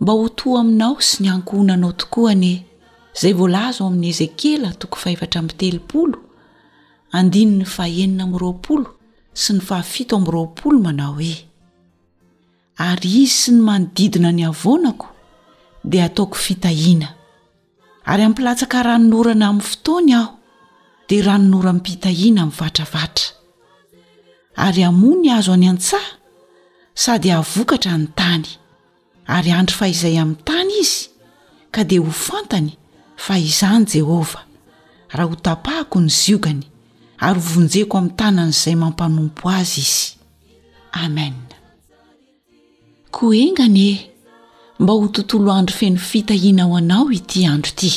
Mba ho toa aminao sy ny ankohonanao tokoa anie izay voalaza ao amin'ny Ezekiela toko fahefatra amby telopolo, andininy fahenina amby roapolo sy ny fahafito amby roapolo manao hoe, Ary izy sy ny manodidina ny havoanako dia ataoko fitahiana. Ary hampilatsaka ranon'orana amin'ny fotoany aho, dia ranonoram-pitahiana mivatravatra. Ary hamoa ny hazo any an-tsaha, sady hahavokatra ny tany. Ary handry fahizay amin'ny tany izy, ka dia ho fantany fa izaho ny Jehovah, raha hotapahako ny ziogany, ary hovonjeko amin'ny tanan'izay mampanompo azy izy. Amena. Koa enga anie mba ho tontolo andro feno fitahiana ho anao ity andro ity.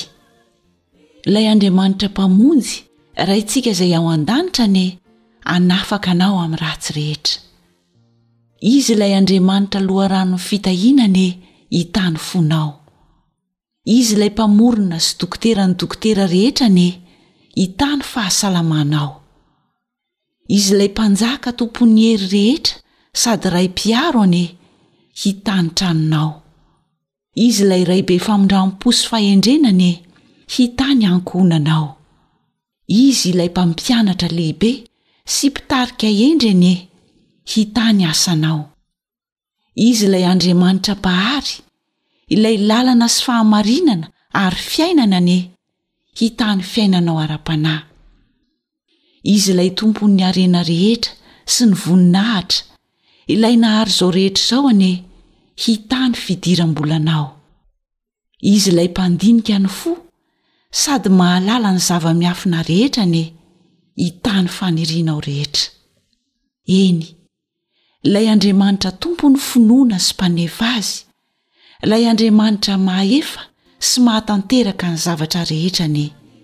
Ilay Andriamanitra Mpamonjy Raintsika izay ao an-danitra anie hanafaka anao amin'ny ratsy rehetra. Izy ilay Andriamanitra loharanon'ny fitahiana anie hitaha ny fonao. Izy ilay Mpamorona sy Dokoteran'ny dokotera rehetra anie hitaha ny fahasalamanao. Izy ilay Mpanjaka tompon'ny hery rehetra sady Ray mpiaro anie, hitanitra Anao. Izy ilay Ray be famindram-po sy fahendrena anie, hita ny ankohonanao. Izy ilay Mpampianatra lehibe sy Mpitarika hendry anie, hita ny asanao. Izy ilay Andriamanitra Mpahary, ilay lalana sy fahamarinana ary fiainana anie, hita ny fiainanao ara-panahy. Izy ilay Tompon'ny harena rehetra sy ny voninahitra, ilay nahary izao rehetra izao anie, hita ny fidiram-bolanao. Izy ilay mpandinika ny fo sady mahalala ny zava-miafina rehetra anie, hitahy ny fanirianao rehetra. Eny, ilay Andriamanitra Tompon'ny finoana sy Mpanefy azy, ilay Andriamanitra Mahefa sy Mahatanteraka ny zavatra rehetra anie,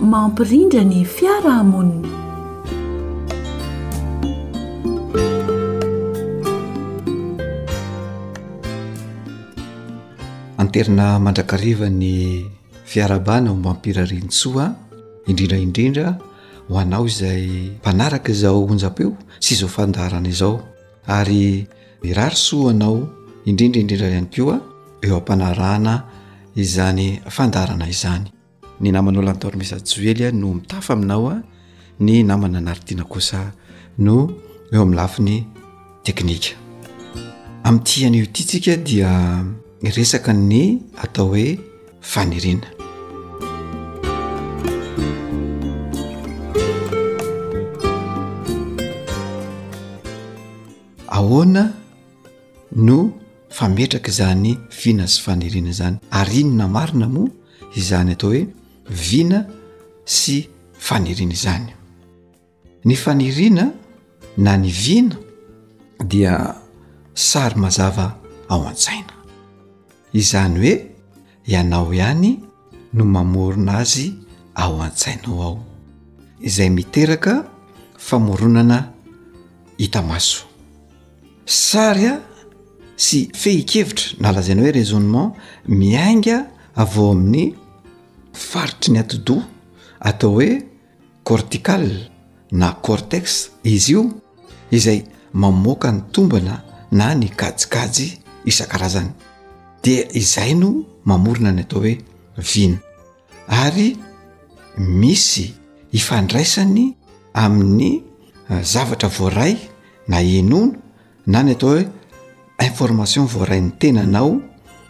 mampirindra ny fiarahamonina. Anterina mandrakariva ny fiarabana ho mampirarintsoa indrindra indrindra ho anao izay mpanaraka izao onjam-peo sy izao fandaharana izao ary mirary soa anao indrindra indrindra ihany koa eo am-panarahana izany fandaharana izany. Ny namana Olan Tormesa Joely a no mitafa aminao a, ny namana Naritina kosa no eo amin'ny lafiny teknika. Amin'ity anio ity tsika dia resaka ny atao hoe faniriana. Ahoana no fametraka izany fina sy faniriana izany ary inona marina moa izany atao hoe vina sy faniriana izany ny faniriana na ny vina dia sary mazava ao an-tsaina izany hoe ianao ihany no mamorona azy ao an-tsainao ao izay miteraka famoronana hita maso Sary sy fehin-kevitra na lazaina hoe raisonnement miainga avy ao amin'ny faritry ny atidoha atao hoe cortical na cortex izy io izay mamoaka ny tombana na ny kajikajy isan-karazany dia izay no mamorona ny atao hoe vina. ary misy ifandraisany amin'ny eh, zavatra voaray na inoana na ny atao hoe information voaray ny tenanao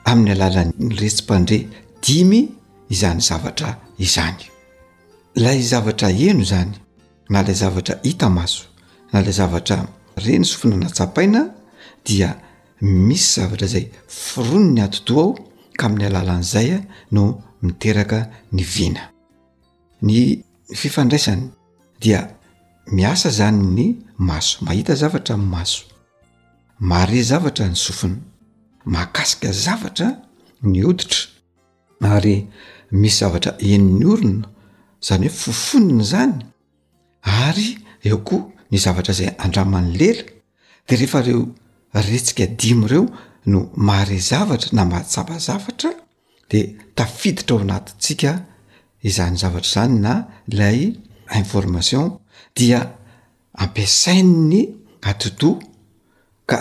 amin'ny alalan'ny retsi-pandre dimy izany zavatra izany lay zavatra eno zany na lay zavatra hita maso na lay zavatra reny sofina natsapaina dia Misy zavatra izay foronon'ny atidoha ao ka amin'ny alalan'izay no miteraka ny vina. Ny fifandraisany dia miasa izany ny maso, mahita zavatra ny maso, mahare zavatra ny sofina, mahakasika zavatra ny hoditra ary misy zavatra henon'ny orona, izany hoe fofonina izany. ary eo koa ny zavatra izay andraman'ny lela dia rehefa reo retsika dimy ireo no mahare zavatra na mahatsapa zavatra de tafiditra ao anatintsika izany zavatra izany na ilay information dia ampiasain'ny atidoha ka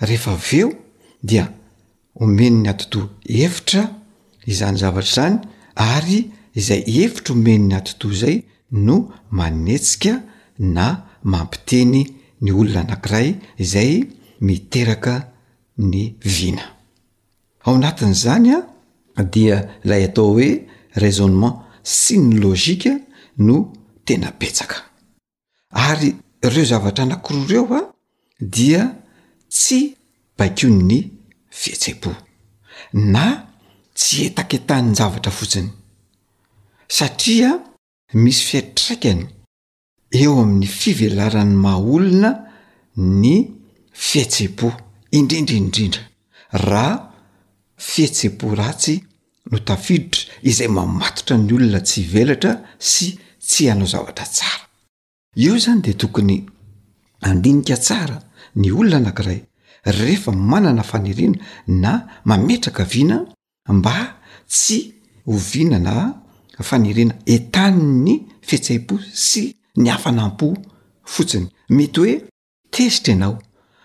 rehefa avy eo dia omen'ny atidoha hevitra izany zavatra izany ary izay hevitra omen'ny atidoha izay no manetsika na mampiteny ny olona anankiray izay miteraka ny vina. Ao anatin'izany an, dia ilay atao hoe raisonnement sy ny logika no tena betsaka. ary reo zavatra anakiroa reo an dia tsy baikoin'ny fihetseham-po na tsy etaketan-javatra fotsiny satria misy fiatraikany eo amin'ny fivelaran'ny maha olona ny fihetseham-po indrindra indrindra raha fihetseham-po ratsy no tafiditra izay mamatotra ny olona tsy hivelatra sy tsy hanao zavatra tsara. Io izany dia tokony handinika tsara ny olona anankiray rehefa manana faniriana na mametraka vina mba tsy ho vina na faniriana entanin'ny fihetseham-po sy ny hafanam-po fotsiny. Mety hoe. tezitra ianao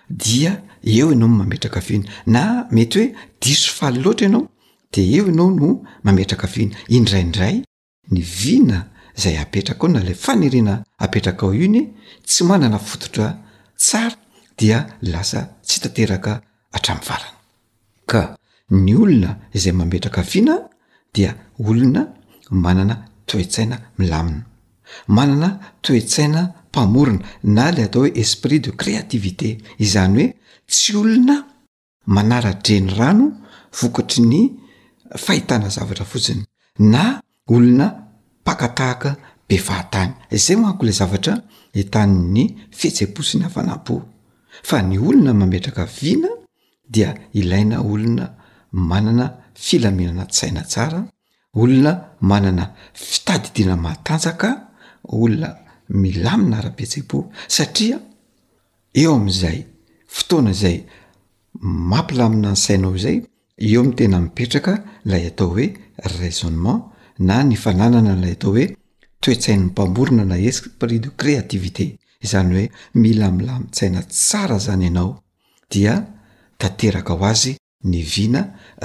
dia eo ianao no mametraka vina na mety hoe diso faly loatra ianao de eo ianao no mametraka vina indraindray ny vina zay apetraka ao na lay faniriana apetraka ao iny tsy manana fototra tsara dia lasa tsy tanteraka hatramin'ny farany Ka ny olona izay mametraka vina dia olona manana toe-tsaina milamina. Manana toe-tsaina mpamorona na ilay atao hoe esprit de créativité. Izany hoe tsy olona manara-drenirano vokatry ny fahitana zavatra fotsiny na olona mpaka tahaka be fahatany. Izay manko ilay zavatra entanin'ny fihetsem-po sy ny hafanam-po. Fa ny olona mametraka vina dia ilaina olona manana filaminana tsaina tsara, olona manana fitadidiana matanjaka, olona milamina ara-pihetsem-po satria eo amin'izay fotoana izay mampilamina ny sainao izay Eo no tena mipetraka ilay atao hoe raisonnement na ny fananana ilay atao hoe toe-tsain'ny mpamorona na esprit de créativité. Izany hoe mila milamin-tsaina tsara izany ianao dia tanteraka ho azy ny vina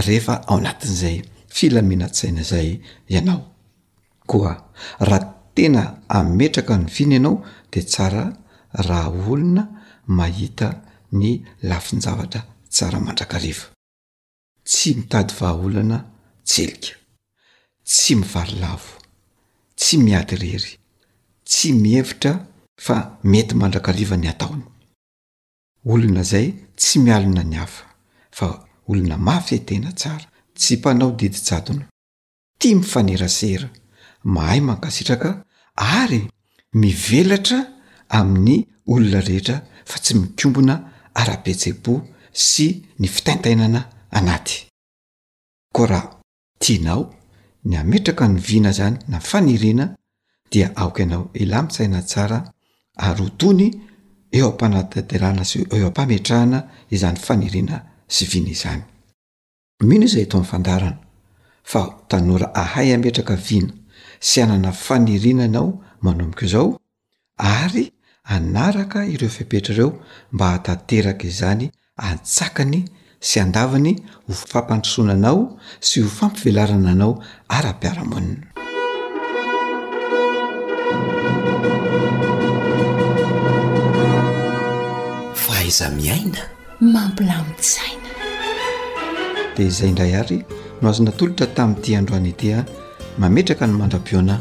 rehefa ao anatin'izay filaminan-tsaina izay ianao. Koa raha tena hametraka ny vina ianao dia tsara raha olona mahita ny lafin-javatra tsara mandrakariva. Tsy mitady vahaolana tselika. Tsy mivary lavo. Tsy miady irery. Tsy mihevitra fa mety mandrakariva ny ataony. Olona izay tsy mialona ny hafa fa olona mafy tena tsara. Tsy mpanao didijadona. tia mifanerasera, mahay mankasitraka ary mivelatra amin'ny olona rehetra fa tsy mikombona ara-pihetsem-po sy ny fitaintainana anaty. Koa raha tianao ny hametraka ny vina izany na faniriana dia aoka ianao hilamin-tsaina tsara ary ho tony eo am-panatanterahana sy eo am-pametrahana izany faniriana sy vina izany. Mino izy eto amin'ny fandaharana fa ho tanora hahay hametraka vina sy hanana faniriana ianao manomboka izao ary hanaraka ireo fepetra ireo mba hahatanteraka izany antsakany sy andavany ho fampandrosoana anao sy ho fampivelarana anao ara-piarahamonina. Fahaiza-miaina mampilamin-tsaina. Dia izay indray ary no azo natolotra tamin'ity androany ity aho, mametraka ny mandra-pihaonana.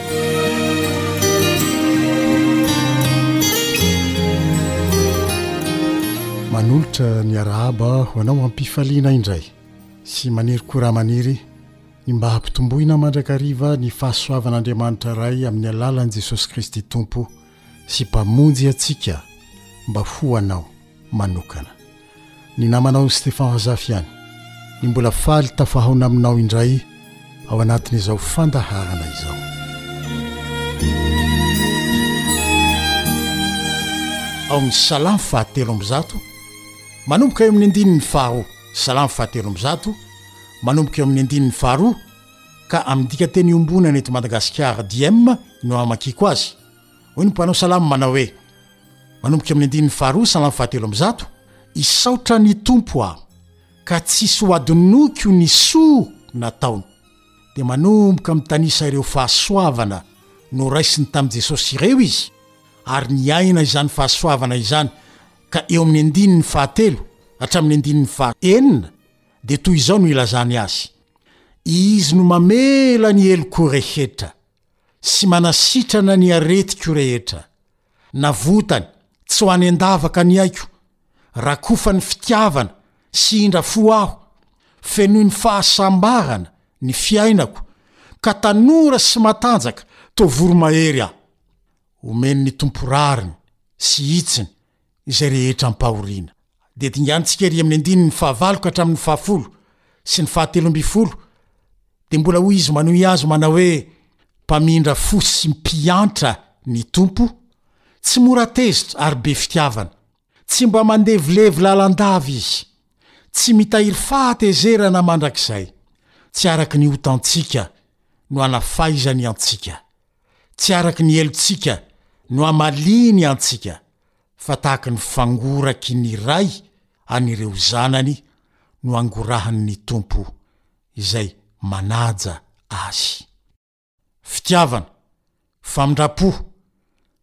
Manolotra ny arahaba ho anao am-pifaliana indray sy maniry kora maniry ny mba hampitomboina mandrakariva ny fahasoavan'Andriamanitra Ray amin'ny alalan'i Jesosy Kristy Tompo sy Mpamonjy antsika mba ho anao. manokana. Ny namanao Stefan Azafy ihany ny mbola faly tafahaona aminao indray ao anatin'izao fandaharana izao. Ao amin'ny Salamo fahatelo amby zato, manomboka eo amin'ny andininy faharoa. Salamo fahatelo amby zato, manomboka eo amin'ny andininy faharoa, ka amin'ny dikanteny iombonana eto Madagasikara, DIEM, no amakiako azy. Hoy ny mpanao salamo manao hoe, manomboka amin'ny andininy faharoa salamo fahatelo amby zato, Hisaotra ny Tompo aho, ka tsisy ho adinoiko ny soa nataony. Dia manomboka mitanisa ireo fahasoavana noraisiny tamin'i Jesosy ireo izy, ary niaina izany fahasoavana izany, ka eo amin'ny andininy fahatelo hatramin'ny andininy fahenina dia toy izao no ilazany azy, Izy no mamela ny heloko rehetra, sy manasitrana ny aretiko rehetra. Navotany, tsy ho any an-davaka ny aiko, rakofan'ny fitiavana sy indra fo aho, fenoin'ny fahasambarana ny fiainako, ka tanora sy matanjaka toa voromahery aho. Omen'ny Tompo rariny sy hitsiny izay rehetra ampahoriana. Dia dinganintsika ery amin'ny andininy fahavalo ka hatramin'ny fahafolo sy ny fahatelo ambin'ny folo, dia mbola hoy izy manohy azy manao hoe, Mpamindra fo sy mpiantra ny Tompo, tsy mora tezitra ary be fitiavana. Tsy mba mandevilevy lalandava izy, tsy mitahiry fahatezerana mandrakizay. Tsy araka ny otantsika no anafaizany antsika. Tsy araka ny helotsika no amaliany antsika, fa tahaka ny fangoraky ny ray an'ireo zanany no angorahany ny Tompo izay manaja azy. Fitiavana, famindram-po,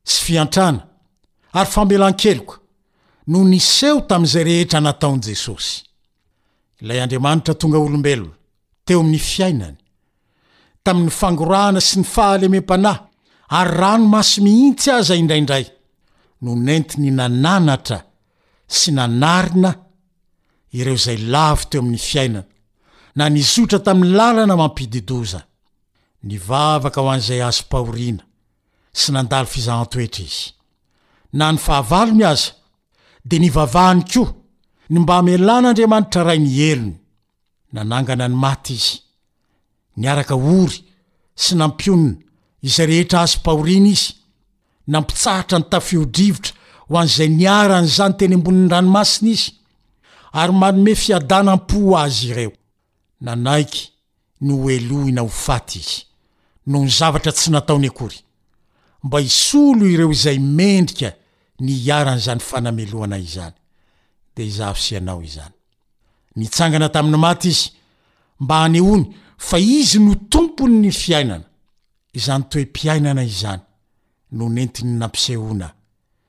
sy fiantrana, ary famelan-keloka no niseho tamin'izay rehetra nataon'i Jesosy. Ilay Andriamanitra tonga olombelona teo amin'ny fiainany tamin'ny fangorahana sy ny fahalemem-panahy ary ranomaso mihitsy aza indraindray no nentiny nananatra sy nanarina ireo izay lavo teo amin'ny fiainana na nizotra tamin'ny lalana mampidi-doza. Nivavaka ho an'izay azom-pahoriana sy nandalo fizahan-toetra izy. Na ny fahavalony aza dia nivavahany koa ny mba hamelan'Andriamanitra Ray ny helony. Nanangana ny maty izy, niaraka ory sy nampionona izay rehetra azom-pahoriana izy, nampitsahatra ny tafio-drivotra ho an'izay niharan'izany teny ambonin'ny ranomasina izy, ary manome fiadanam-po ho azy ireo. Nanaiky ny hohelohina ho faty izy, noho ny zavatra tsy nataony akory, mba hisolo ireo izay mendrika ny hiharan'izany fanamelohana izany. Dia izaho sy ianao izany. Nitsangana tamin'ny maty izy mba hanehoany fa izy no tompon'ny fiainana. Izany toe-piainana izany no nentiny nampisehoana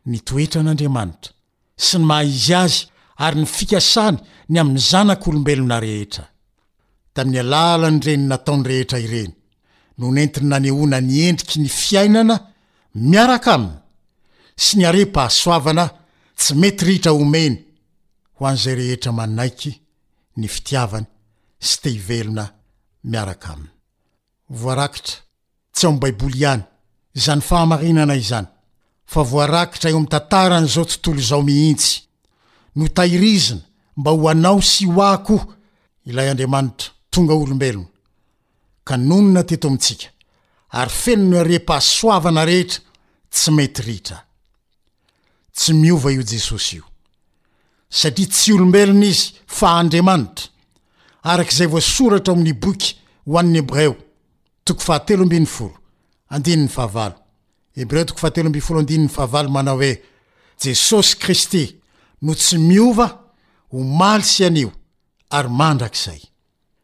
ny toetran'Andriamanitra sy ny maha izy azy ary ny fikasany ny amin'ny zanak'olombelona rehetra. Tamin'ny alalan'ireny nataony rehetra ireny no nentiny nanehoana ny endriky ny fiainana miaraka aminy sy ny harem-pahasoavana tsy mety ritra omeny ho an'izay rehetra manaiky ny fitiavany sy te hivelona miaraka aminy. Voarakitra, tsy ao amin'ny Baiboly ihany, izany fahamarinana izany, fa voarakitra eo amin'ny tantaran'izao tontolo izao mihitsy. Notahirizina mba ho anao sy ho ahy koa ilay Andriamanitra tonga olombelona, ka nonina teto amintsika, ary feno ny oream-pahasoavana rehetra tsy mety ritra. Tsy miova io Jesosy io, satria tsy olombelona izy fa Andriamanitra, araka izay voasoratra ao amin'ny boky ho an'ny Hebreo, toko fahatelo ambin'ny folo, andininy fahavalo. Hebreo toko fahatelo ambin'ny folo andininy fahavalo manao hoe, Jesosy Kristy no tsy miova omaly sy anio ary mandrakizay.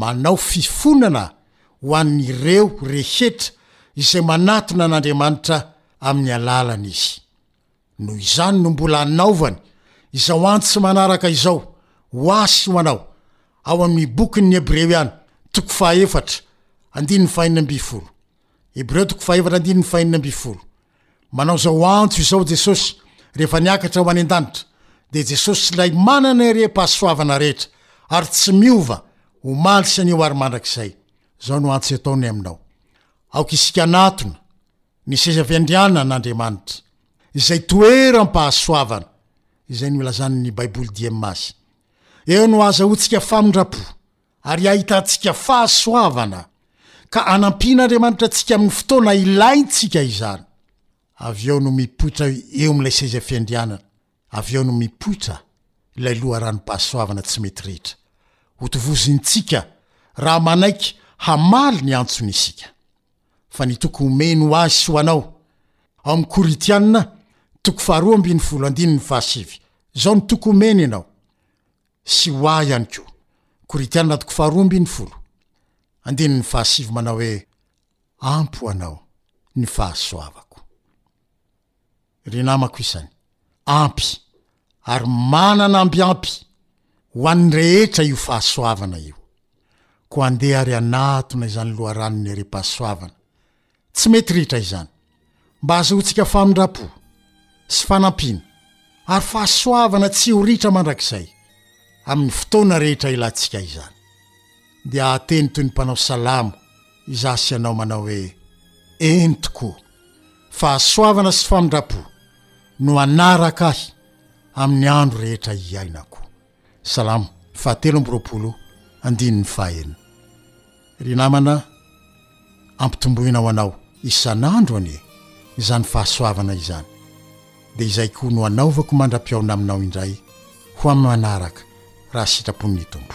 Manao fifonana ho an'ireo rehetra izay manatona an'Andriamanitra amin'ny alalany izy. Noho izany no mbola anaovany izao antsy manaraka izao ho ahy sy ho anao, ao amin'ny bokin'ny Hebreoiana, toko fahaefatra, andininy fahenina ambin'ny folo. Hebreo toko fahaefatra andininy fahenina ambin'ny folo. Manao izao antso izao Jesosy rehefa niakatra ho any an-danitra, dia Jesosy ilay manana herem-pahasoavana rehetra ary tsy miova omaly sy anio ary mandrakizay. Izao no antso ataony aminao, Aoka isika hanatona ny seza fiandrianan' Andriamanitra, izay toeram-pahasoavana izay nolazan' ny Baiboly DIEM azy. Eo no ahazahoantsika famindram-po. ary hahitantsika fahasoavana, ka hanampian'Andriamanitra antsika amin'ny fotoana ilaintsika izany. Avy eo no mipoitra eo amin'ilay seza fiandrianana, avy eo no mipoitra ilay loharanom-pahasoavana tsy mety rehitra, hotovozintsika raha manaiky hamaly ny antsony isika. Fa ny toky omeny ho ahy sy ho anao, ao amin'ny Korintiana, toko faharoa ambin'ny folo andininy fahasivy, izao no toky omeny ianao, Sy ho ahy ihany koa. Koritiana toko faharoa ambin'ny folo, andininy fahasivy manao hoe, Ampy ho anao ny fahasoavako. Ry namako isany, ampy ary manana ambiampy ho an'ny rehetra io fahasoavana io. Koa andeha ary hanatona izany loharanon'ny herim-pahasoavana Tsy mety ritra izany. Mba azahoantsika famindram-po sy fanampiana ary fahasoavana tsy ho ritra mandrakizay amin'ny fotoana rehetra ilantsika izany. Dia hahateny toy ny mpanao salamo izaho sy ianao manao hoe, Eny tokoa, fahasoavana sy famindram-po no hanaraka ahy amin'ny andro rehetra iainako. Salamo fahatelo amby roapolo, andininy fahaenina. Ry namana, ampitomboina ho anao isan'andro anie izany fahasoavana izany, dia izay koa no anaovako mandra-pihaona aminao indray ho amin'ny manaraka, raha sitrapon'ny Tompo.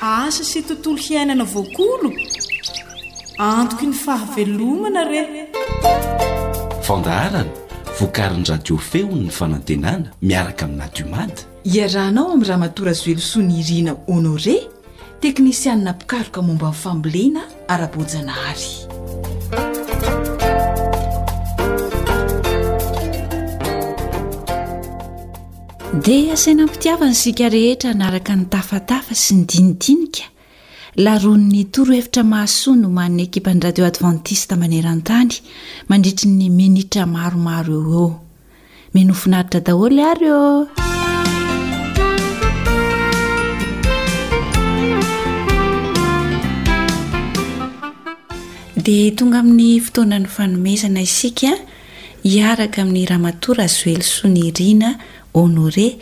Asa sy tontolo hiainana voakolo? Antoky ny fahavelomana re! Fandaharana vokarin'ny Radio Feon'ny Fanantenana miaraka amin'ny Nadiomad. Iarahanao amin'i Ramatoa Razoelisoa Nirina Honoré, teknisianina mpikaroka momba ny fambolena ara-boajanahary. Dia asaina am-pitiavana isika rehetra hanaraka ny tafatafa sy ny dinidinika laroan'ny torohevitra mahasoa nomanin'ny ekipan'ny Radio Adventiste maneran-tany mandritry ny minitra maromaro eo eo. Mino ho finaritra daholo ary ô! dia tonga amin'ny fotoanan'ny fanomezana isika hiaraka amin'i Ramatoa Razoelisoa Nirina Honoré,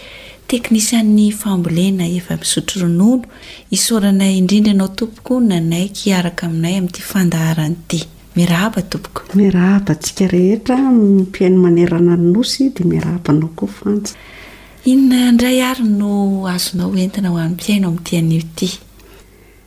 teknisianin'ny fambolena efa misotro ronono, isaorana indrindra anao Tompoko nanaiky hiaraka aminay amin'ity fandaharana ity. Miarahaba Tompoko. Miarahaba antsika rehetra mpihaino manerana ny Nosy dia miarahaba anao koa Fanja. Inona indray ary no azonao entina ho an'ny mpihaino amin'ity anio ity?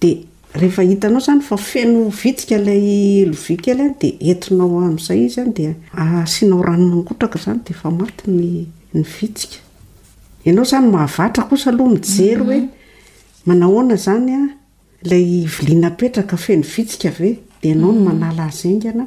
Dia rehefa hitanao izany fa feno vitsika ilay lovia kely dia entinao amin'izay izy dia asianao rano mangotraka izany dia efa maty ny ny vitsika. Ianao izany mahavatra kosa aloha mijery hoe mhm. manahoana izany ilay vilia napetraka feno vitsika ve dia ianao no mhm. manala azy haingana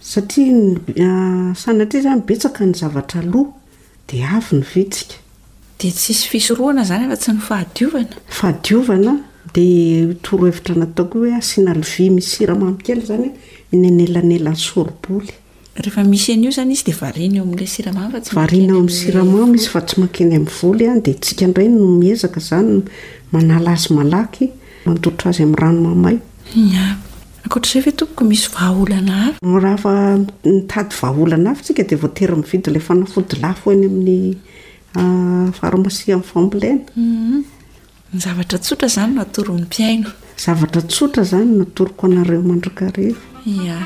Satria sanatria izany betsaka ny zavatra aloa dia avy ny vitsika. Dia tsy hisy fisorohana izany afa tsy ny fahadiovana. Fahadiovana, dia io torohevitra nataoko io hoe asiana lovia misy siramamy kely izany eny anelanelan'ny soriboly. Rehefa misy an'io izany izy dia variana eo amin'ilay siramamy fa tsy mankeny amin'ilay voly. Variana eo amin'ny siramamy izy fa tsy mankeny amin'ny voly dia isika indray no miezaka izany manala azy malaky mandotro azy amin'ny rano mamay. Ankoatra izay ve tompoko misy vahaolana hafa? Rafa mitady vahaolana hafa isika dia voatery mividy ilay fanafody lafo eny amin'ny pharmacie amin'ny fambolena. Ny zavatra tsotra izany no atoro ny mpihaino. Zavatra tsotra izany no atoroko anareo mandrakariva. Ia.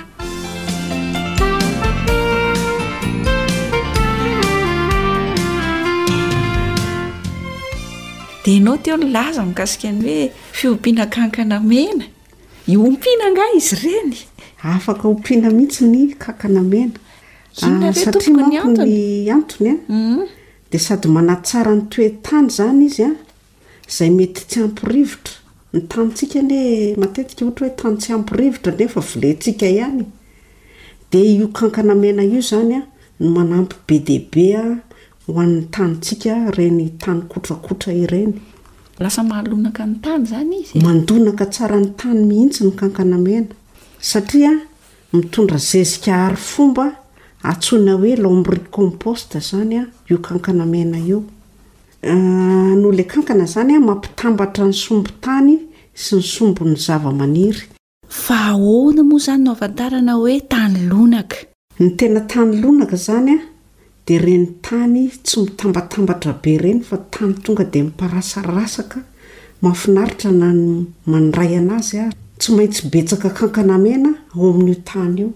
Dia ianao Teo nilaza mikasika ny hoe fiompiana kankana mena. Iompiana angaha izy ireny? Afaka ompiana mihitsy ny kankana mena. Inona ve tompoko ny antony? Satria manko ny antony a, mhm. dia sady manatsara ny toe-tany izany izy a, izay mety tsy ampy rivotra. Ny tanintsika anie matetika ohatra hoe tany tsy ampy rivotra nefa vilentsika ihany. Dia io kankana mena io izany a no manampy be dia be a Ho an'ny tanintsika ireny tany kotrakotra ireny. Lasa mahalonaka ny tany izany izy e! Mandonaka tsara ny tany mihitsy ny kankana mena satria mitondra zezika arifomba antsoina hoe lombricompost izany io kankana mena io. Noho ilay kankana izany, mampitambatra ny sombin-tany sy ny sombin'ny zavamaniry. Fa ahoana moa izany no ahafantarana hoe tany lonaka? Ny tena tany lonaka izany dia ireny tany tsy mitambatambatra be ireny fa tany tonga dia miparasarasaka mahafinaritra na ny mandray an'azy ary. Tsy maintsy betsaka kankana mena ao amin'io tany io.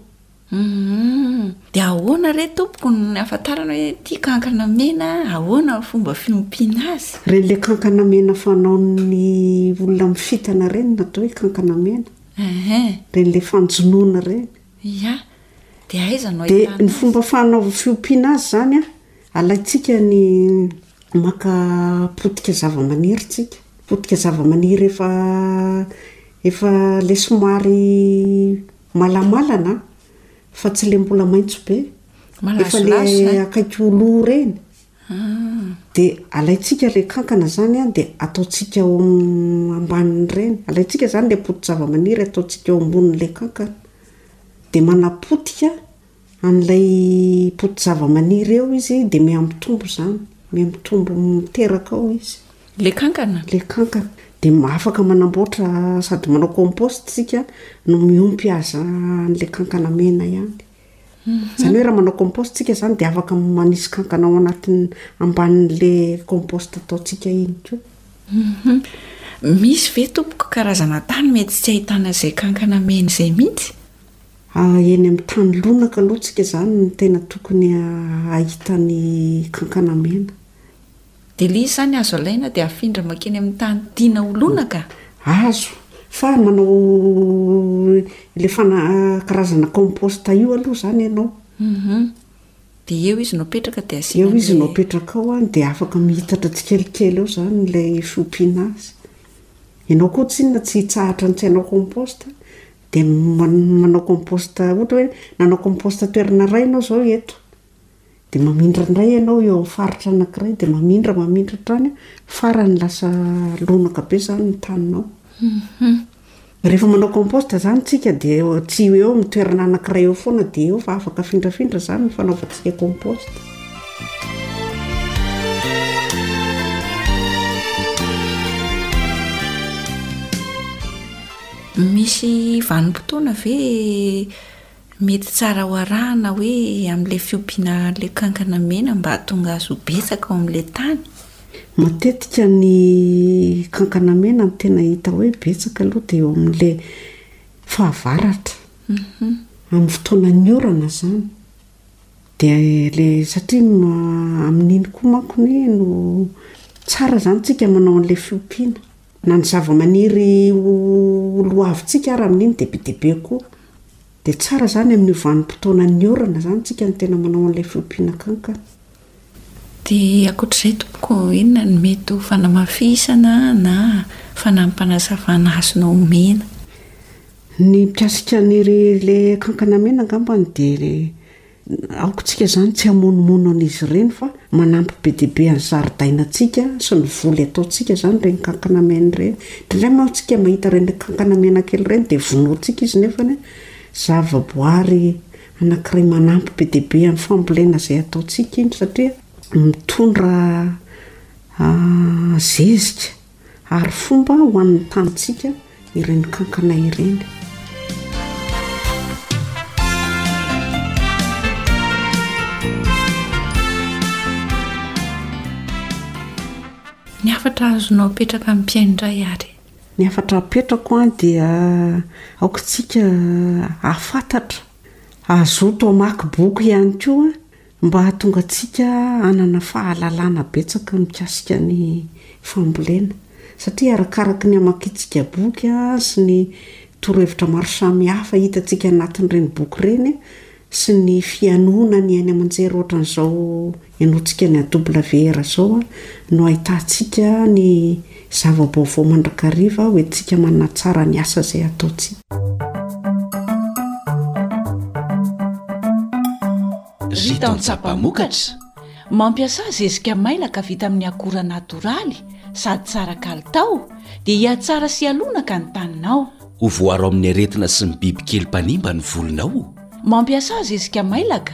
Humm! Dia ahoana re tompoko no ahafantarana hoe ity kankana mena ahoana ny fomba fiompiana azy? Ireny ilay kankana mena fanaon'ny olona mifitana ireny no atao hoe kankana mena. Ehe. Ireny ilay fanjonoana ireny. Ia. Dia aiza no ahitana azy? Dia ny fomba fanaova fiompiana azy izany an, alaintsika ny maka potika zavamaniry isika. Potika zavamaniry efa efa ilay somary Malamalana fa tsy le mbola maintso be. Efa le akaiky ho lo reny. Ah. De alaitsika le kankana zany an de ataotsika ao ambaniny reny. Alaitsika zany le poti-javamaniry ataotsika ao amboniny le kankana. De manapotika an'ilay poti-javamaniry eo izy dia mihamitombo izany, mihamitombo miteraka ao izy. Ilay kankana? Ilay kankana. Dia afaka manamboatra sady manao compost isika no miompy azy an'ilay kankana mena ihany. Mhm. Izany hoe raha manao compost isika izany dia afaka manisy kankana ao anatin'ny ambanin'ilay compost ataontsika iny koa. Mhm. Misy ve tompoko karazana tany mety tsy ahitana izay kankana mena izay mihitsy? Aa eny amin'ny tany lonaka aloha tsika izany no tena tokony hahita ny kankana mena. Dia ilay izy izany azo alaina dia afindra mankeny amin'ny tany tiana ho lonaka? Azo, fa manao ilay fana karazana compost io aloha izany ianao. Hum. Dia eo izy no apetraka dia asiana an'ilay. Eo izy no apetraka ao an, dia afaka mihitatra tsikelikely eo izany ilay fiompiana azy. Ianao koa tsinona tsy hitsahatra ny tsy hanao compost. Dia manao compost ohatra hoe nanao compost toerana iray ianao izao eto. Dia mamindra indray ianao eo amin'ny faritra anakiray dia mamindra mamindra hatrany farany lasa lonaka be izany ny taninao. Rehefa manao compost izany isika dia eo tsy eo amin'ny toerana anakiray eo foana dia eo fa afaka afindrafindra izany ny fanaovantsika compost. Misy vanim-potoana ve mety tsara ho arahana hoe amin'ilay fiompiana an'ilay kankana mena mba hahatonga azy ho betsaka ao amin'ilay tany? Matetika ny kankana mena no tena hita hoe betsaka aloha dia eo amin'ilay fahavaratra. Amin'ny fotoanan'ny orana izany. Dia ilay, satria amin'iny koa manko ny no tsara izany isika manao an'ilay fiompiana. Na ny zava-maniry ho loavintsika ara amin'iny dia be dia be koa. Dia tsara izany amin'io vanim-potoanan'ny orana izany tsika no tena manao an'ilay fiompiana kankana. Dia ankoatr'izay tompoko, inona no mety ho fanamafisana na fanampim-panazavana azonao omena? Ny mikasika an'ilay kankana mena angambany dia Aokantsika izany tsy hamonomono an'izy ireny fa manampy be dia be an'ny zaridainantsika sy ny voly ataontsika izany ireny kankana mena ireny. Indraindray manko tsika mahita ireny kankana mena kely ireny dia vonointsika izy nefa zavaboary anankiray manampy be dia be amin'ny fambolena izay ataontsika iny satria mitondra zezika. Ary fomba ho an'ny tanintsika ireny kankana ireny. Ny hafatra azonao apetraka amin'ny mpihaino indray ary. Ny hafatra apetrako dia aoka isika hahafantatra, hazoto hamaky boky ihany koa Mba hahatonga antsika hanana fahalalana betsaka mikasika ny fambolena, satria arakaraky ny hamakiantsika boky sy ny torohevitra maro samihafa hitantsika anatin'ireny boky ireny sy ny fihainoana ny haino aman-jery ohatran'izao hihainoantsika ny AWR izao no ahitantsika ny Zava-baovao mandrakariva ho entintsika manatsara ny asa izay ataontsika. Ritam tsapamokatra, Mampiasa zezika mailaka vita amin'ny akora natoraly sady tsara kalitao dia hihatsara sy hialonaka ny taninao. Ho voaro amin'ny aretina sy ny bibikely mpanimba ny volonao. Mampiasa zezika mailaka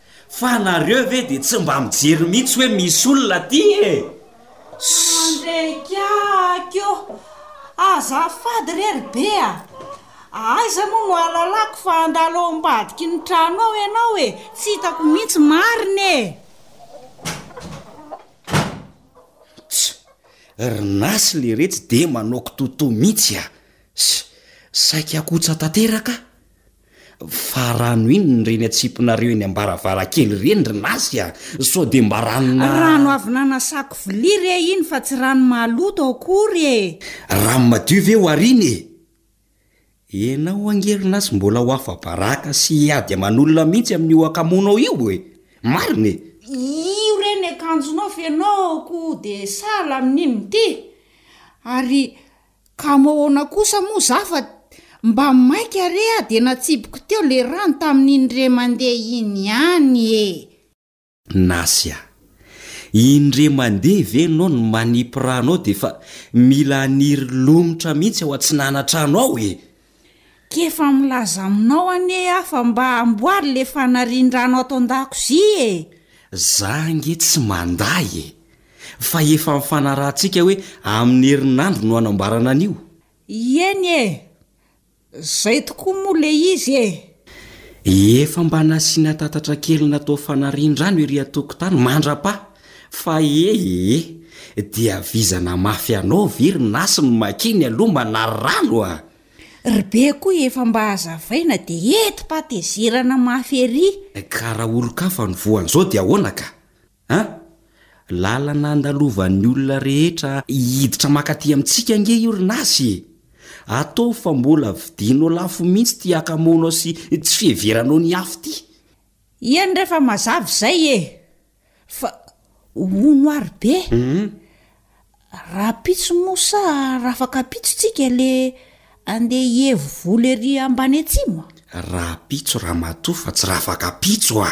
Fa nareo ve dia tsy mba mijery mihitsy hoe misy olona aty e? Mandrehika akeo. Azafady re ry be a! Aiza moa no ahalalako fa handalo ao ambadiky ny trano ao ianao e? Tsy hitako mihitsy marina e! Ts! Ry Nasy leretsy dia manao kitotoa mihitsy a! S! Saika kotsa tanteraka a! Fa rano inona ireny atsipinareo eny ambaravarankely ireny ry nasy a! Sao dia mba ranona. Rano avy nanasako vilia re iny fa tsy rano maloto akory e! Rano madio ve ho ary iny e! Ianao ange ry nasy mbola ho afa-baraka sy hiady aman'olona mihitsy amin'io akamonao io e! Marina e! Io re ny akanjonao feno aho ko dia sahala amin'inona ity! Ary. Kamo ahoana kosa moa za fa mba maika re ah de natsiboko teo le rano tamin'iny re mandeha iny ihany eh. Nasy ah. Iny re mandeha ve no ny manipy rano ao de efa mila haniry lomotra mihitsy ao atsinanantrano ao eh. K'efa milaza aminao anie aho fa mba amboary le fanarian-drano ato an-dakozia e! Za ange tsy mandahy e! Fa efa nifanarahantsika hoe amin'ny herinandro no hanamboarana an'io. Ieny e! Zay tokoa moa le izy e! Efa mba nasiana tatatra kely natao fanarian-drano ery an-tokotany mandra-paha Fa ee ee, dia vizana mafy anao ve ry Nasy no makeny aloha manary rano a! Ry be koa efa mba hazavaina dia enti-patezerana mafy ery! Ka raha olon-kafa no voan'izao dia ahoana ka a! Lalana andalovan'ny olona rehetra hiditra mankaty amintsika ange io ry Nasy e! Ataovy fa mbola vidinao lafo mihitsy ity akamaonao sy tsy fiheveranao ny afo ity! Iany rehefa mazava izay e! Fa hono ary be. Rahampitso moa sa rafakampitso tsika le andeha hihevo vola ery ambany atsimo a? Rahampitso ramatoa fa tsy rafakampitso a!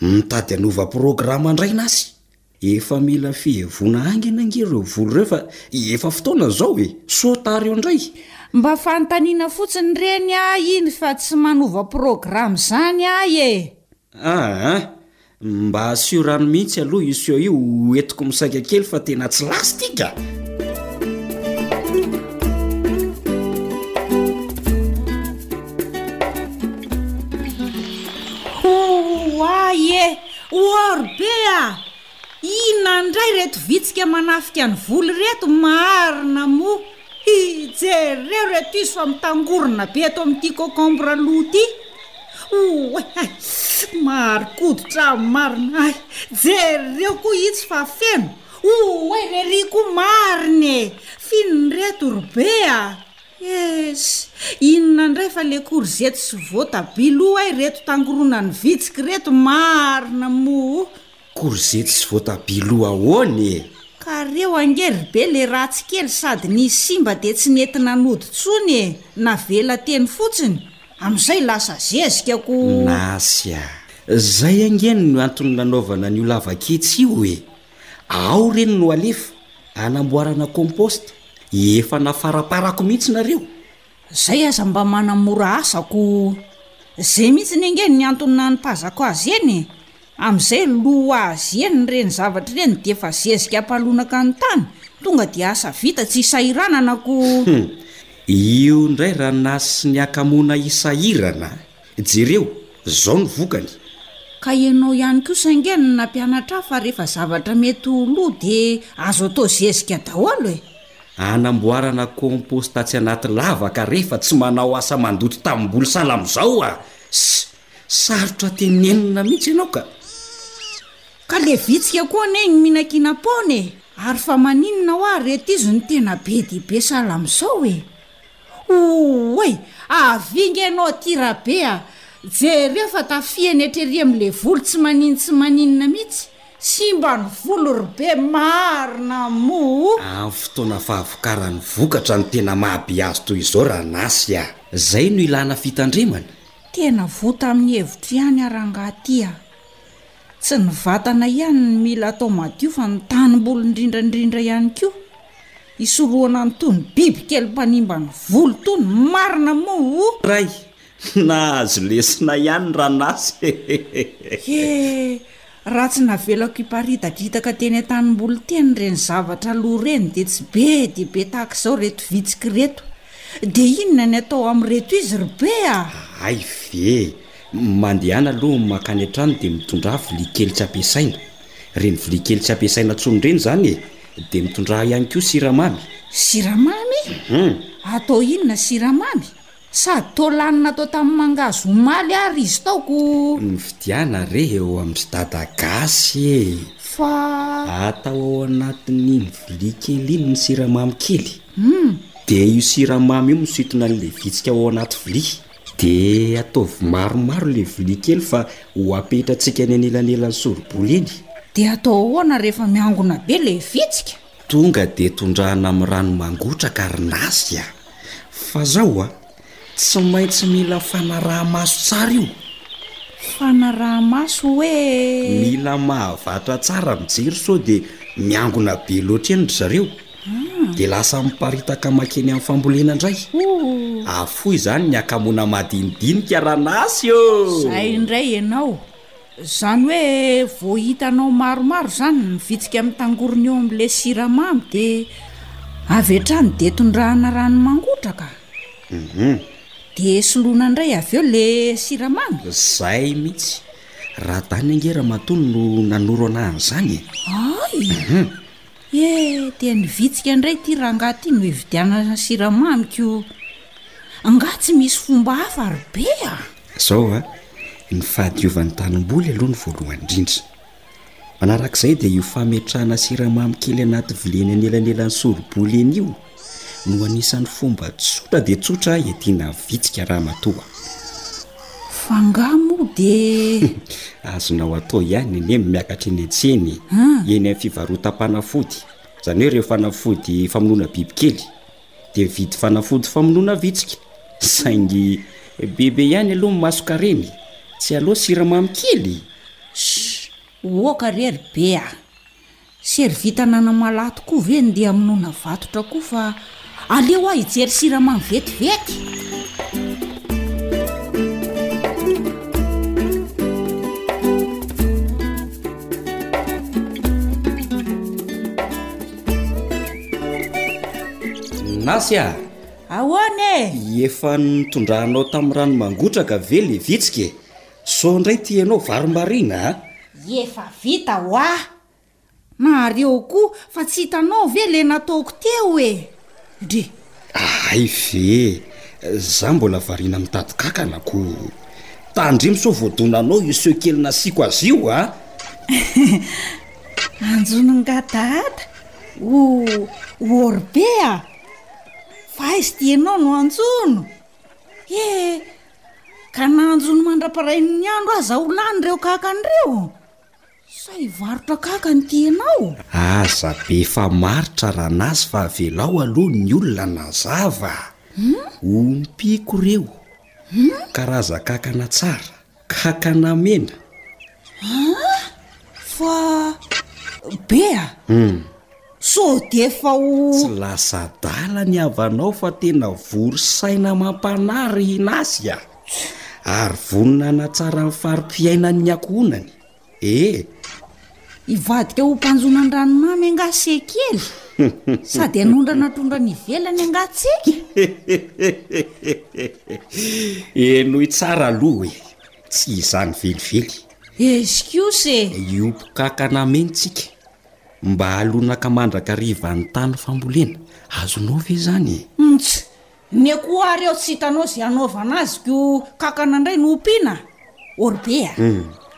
Mitady hanova programa indray nasy. Efa mila fihevoana haingana ange ireo vola ireo fa efa fotoana izao e! Sao tara eo indray. Mba fanontaniana fotsiny ireny ahy iny fa tsy manova programa izany ahy e! Aa! Mba asio rano mihitsy aloha io siô io ho entiko misaika kely fa tena tsy lastika a! Hoo! Oay e! Oor be a! Inona indray reto vitsika manafika ny voly reto marina moa hi jereo reto izy fa mitangorona be eto amin'ity cocombre lo ty oe hay maro koditra marina hay jereo koa itsy fa feno oe rery koa marina e fino ny reto ry be a es inona indray fa le korzety sy voatabia lo ay reto tangoronan'ny vitsiky reto marina moa Korzety sy voatabia lo ahoana e! Ka reo ange ry be le ratsy kely sady ny simba de tsy nety nanody tsony e! Navela teny fotsiny, amzay lasa zezika ko! Nasy a! Zay ange no antony nanaovana an'io lava-ketsy io e! Ao reny no alefa, anamboarana compost, efa nafaraparako mihitsy nareo! Zay aza mba manamora asa ko. Zay mitsiny ange ny antony nanipazako azy eny e! Amizay lo ho azy eny reny zavatra reny dia efa zezika ampalonaka ny tany tonga dia asa vita tsy isahiranana ko. Hum, io ndray Ranasy sy ny Akamoana isahirana a! Jereo, zao ny vokany. Ka ianao ihany koa sa ange no nampianatra ahy fa rehefa zavatra mety ho lo dia azo atao zezika daholo e! Anamboarana compost tsy anaty lavaka refa tsy manao asa mandoto tanimboly sahala amzao a! Ss! Sarotra tenenina mihitsy ianao ka! Ss! Ka le vitsika koa anie igny minakina paona e! Ary fa maninona hoa reto izy no tena be dia be sahala amzao e! Ooay! Avia nge ianao aty Rabe a! Jereo fa tafiany hatry ery amin'le volo tsy manin tsy maninona mihitsy! Simba ny volo ry be marina mou! Amin'ny fotoana fahavokaran'ny vokatra no tena mahabe azy toy izao Ranasy a! Zay no ilana fitandremana! Tena voa tamin'ny hevitro ihany aho rangaha ty a! Tsy ny vatana ihany no mila atao madio fa ny tanimboly indrindra indrindra ihany koa! Hisorohana an tony biby kely mpanimba ny volo tony marina moa o! Ray, nahazo lesona ihany ranasy e! He! Raha tsy navelako hiparidagiitaka teny an-tanimboly teny ireny zavatra aloha ireny dia tsy be dia be tahaka izao ireto vitsika ireto. Dia inona ny atao amin'ireto izy ry be a! Hay ve! Mandehana aloha mankany an-trano dia mitondrà vilia kely tsy ampiasaina. Ireny vilia kely tsy ampiasaina intsony ireny izany e! Dia mitondrà ihany koa siramamy. Siramamy? Hum. Atao inona siramamy? Sady toa lany natao tamin'ny mangahazo omaly ary izy tao ko! Mifidiana re eo amin'ny ry dada gasy e! Fa. Atao ao anatin'iny vilia kely iny ny siramamy kely. Hum. Dia io siramamy io misintona an'ilay vitsika ao anaty vilia. De ataovy maromaro le vilia kely fa ho apetratsika eny anelanelan'ny soribola eny. De atao ahoana rehefa miangona be le vitsika? Tonga de tondrahana amin'ny rano mangotraka ary nazy a! Fa zao a, tsy maintsy mila fanaraha-maso tsara io. Fanaraha-maso hoe? Mila mahavatra tsara mijery sao de miangona be loatra eny ry zareo. dia lasa miparitaka makeny amin'ny fambolena indray. Afoy izany ny hakamoana madinidinika ranasy ô! Izay indray ianao. Izany hoe vao hitanao maromaro izany mivitsika amin'ny tangorony eo amin'ilay siramamy dia avy hatrany dia tondrahana rano mangotraka. Mhm. Dia soloina indray avy eo ilay siramamy. Izay mihitsy. Radany ange ramatoa no nanoro anah an'izany e. Hay! Mhm. Ieh, dia ny vitsika indray ity rangahy ity no hividianana siramamy ko. Angaha tsy misy fomba hafa ry be a? Zao a, ny fahadiovan'ny tanimboly aloha no voalohany indrindra. Manarak'izay dia io fametrahana siramamy kely anaty vilia eny anelanelan'ny soriboly eny io. no anisan'ny fomba tsotra dia tsotra iadiana vitsika ramatoa. F'angaha moa dia. Azonao atao ihany anie ny miakatra eny an-tsena e, eny amin'ny fivarotam-panafody, izany hoe ireo fanafody famonoana bibikely, dia mividy fanafody famonoana vitsika. Saingy bebe ihany aloha ny masonkarena e, tsy aleo siramamy kely? Shh! Oaka re ry Be a! Servita an'Anamalaho tokoa ve ny dia hamonoana vatotra koa fa aleo aho hijery siramamy vetivety! Nasy a! Ahoana e? Efa nitondranao tamin'ny rano mangotraka ve ilay vitsika e? Zao ndray ty ianao varimbariana a! Efa vita hoa! Mahareo koa fa tsy hitanao ve le nataoko teo e! Dry! Ahay ve! Za mbola variana mitady kankana koo! Tandremo sao voadonanao io seho kely nasiako azy io a! Anjono ngah dada o ory be a! Fa aiz ty ianao no anjono e! Ka na hanjono mandra-parain'ny andro aza ho lany ireo kakan ireo? Sa hivarotra kakan ty ianao? Aza be famaritra Ranasy fa avelao aloha ny olona nazava. Hmm? Ompiako ireo. Hmm? Karazan-kakana tsara, kakana mena. Ah? Fa be ah? Hmm. Sao dia efa ho. Tsy lasa adala ny havanao fa tena vory saina mampanahy ry Inasy a! Ary vonona hanatsara ny fari-piainan'ny ankohonany e! Hivadika ho mpanjono an-dranomamy angaha sekely? Sady hanondrana trondro any ivelany angaha tsika? Henoy tsara aloha e! Tsy izany velively. Eskiosy e! Io mpikankana amentsika. Mba alonaka mandrakariva ny tany fambolena. Azonao ve izany e? Mts! Ny akoho ary ao tsy hitanao izay hanaovana azy ko kankana indray no ompiana? Orbe a!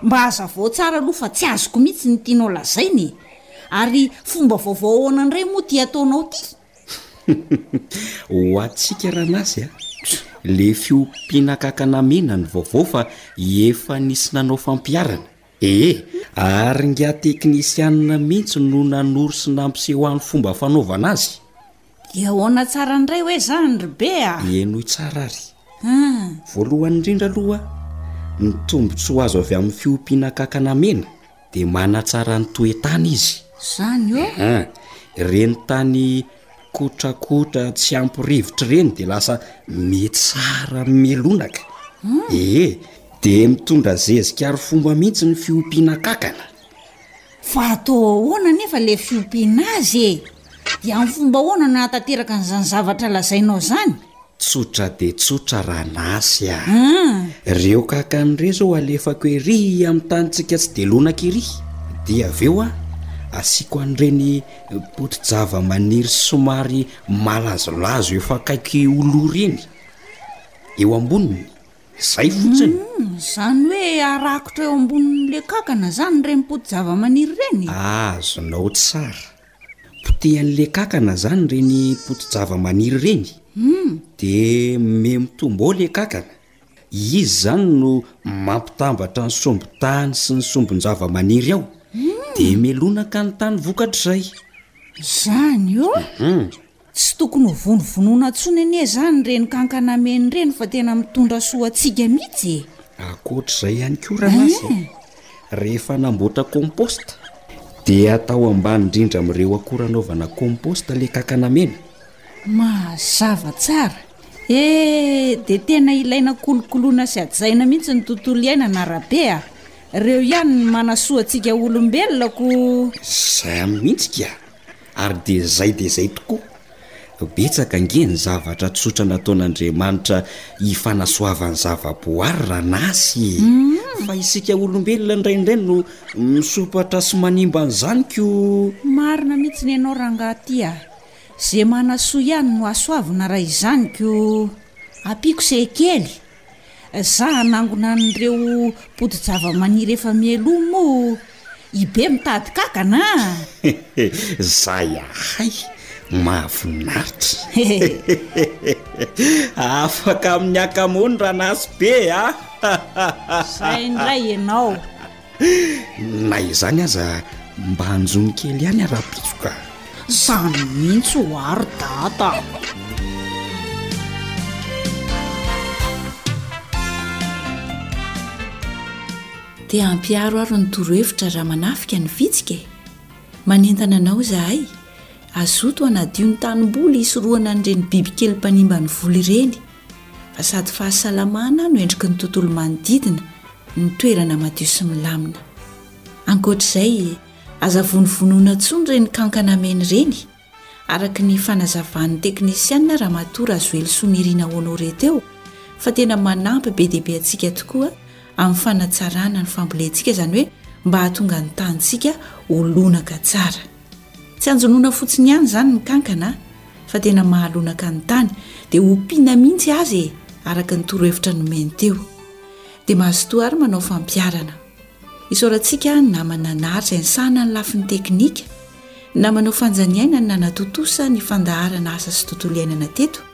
Mba hazavao tsara aloha fa tsy azoko mihitsy ny tianao lazaina e! Ary fomba vaovao ahoana indray moa ity ataonao ity? Ho antsika Ranasy a! Le fiompiana kankana mena no vaovao fa efa nisy nanao fampiharana. Ee, ary ingahy teknisianina mihitsy no nanoro sy nampiseho ahy ny fomba fanaovana azy. Dia ahoana tsara indray hoe izany, ry Be a? Henoy tsara ary. An! Voalohany indrindra aloha, ny tombontsoa azo avy amin'ny fiompiana kankana mena dia manatsara ny toe-tany izy. Izany ô? An! Ireny tany Kotrakotra tsy ampy rivotra ireny dia lasa mitsara melonaka. Hmm. Ee, dia mitondra zezika ary fomba mihitsy ny fiompiana kakana. Fa atao ahoana nefa ilay fiompiana azy e? Dia amin'ny fomba ahoana no hanatanteraka an'izany zavatra lazainao izany? Tsotra dia tsotra ranasy a! Reo kakany rey zao alefako ery amin'ny tanintsika tsy dia lonaka ery, dia avy eo asiako an'ireny poti-javamaniry somary malazolazo efa akaiky ho lo ireny eo amboniny, zay fotsiny. Zany hoe arakotra eo ambonin'le kankana zany ireny poti-javamaniry ireny? Azonao tsara. Potehan'ny lekakana zany ireny poti-javamaniry ireny de me mitombo ao lekakana. Izy zany no mampitambatra ny sombin-tany sy ny sombin-javamaniry ao de me lonaka ny tany vokatr'izay. Zany o! Tsy tokony ho vonovonoina tsony anie zany reny kankana ameny reny fa tena mitondra soa atsika mitsy e! Akoatr'izay ihany koa Ranasy a, rehefa hanamboatra compost dia atao ambany indrindra amin'ireo akora anaovana compost le kankana mena. Mazava tsara e! Dia tena ilaina kolokoloina sy hajaina mihitsy ny tontolo iainana Rabe a! Reo ihany no manasoa antsika olombelona ko! Zay mihitsy ka! Ary dia izay dia izay tokoa. Betsaka ange ny zavatra tsotra nataon'Andriamanitra hifanasoavany zava-boary raha nasy e! Fa isika olombelona indraindray no misompatra sy manimba an'izany koa. Marina mihitsy ny anao rangaha ty a! Ze manasoa ihany no asoavina raha izany koa. Ampiako seha kely. Zah hanangona an'ireo poti-javamaniry efa miely o moa i Be mitady kankana a! Zay ahay! Mahafinaritra! Afaka amin'ny akamoany Ranasy Be a! Zay indray ianao! Na izany aza mba anjono kely ihany a rahampitso ka! Izany mihitsy ho'a ry dada a! Dia ampiharo ary ny torohevitra raha manafika ny vitsika e! Manentana anao izahay, azoto hanadio ny tanimboly hisorohana an'ireny bibikely mpanimba ny voly ireny Sady fahasalamana no endriky ny tontolo manodidina ny toerana madio sy milamina. Ankoatra izay, aza vonovonoina intsony ireny kankana mena ireny, araka ny fanazavan'ny teknisiana Ramatoa Razoelisoa Nirina Honoré teo fa tena manampy be dia be antsika tokoa amin'ny fanatsarana ny fambolentsika, izany hoe mba hahatonga ny tanintsika ho lonaka tsara. Tsy anjonoana fotsiny ihany izany ny kankana fa tena mahalonaka ny tany dia ompiana mihitsy aza e araka ny torohevitra nomeny teo. Dia mazotoa ary manao fampiharana. Isaorantsika ny namana naharitra insana ny lafiny teknika, ny namanao fanjaniaina ny nanatontosa ny fandaharana asa sy tontolo iainana teto,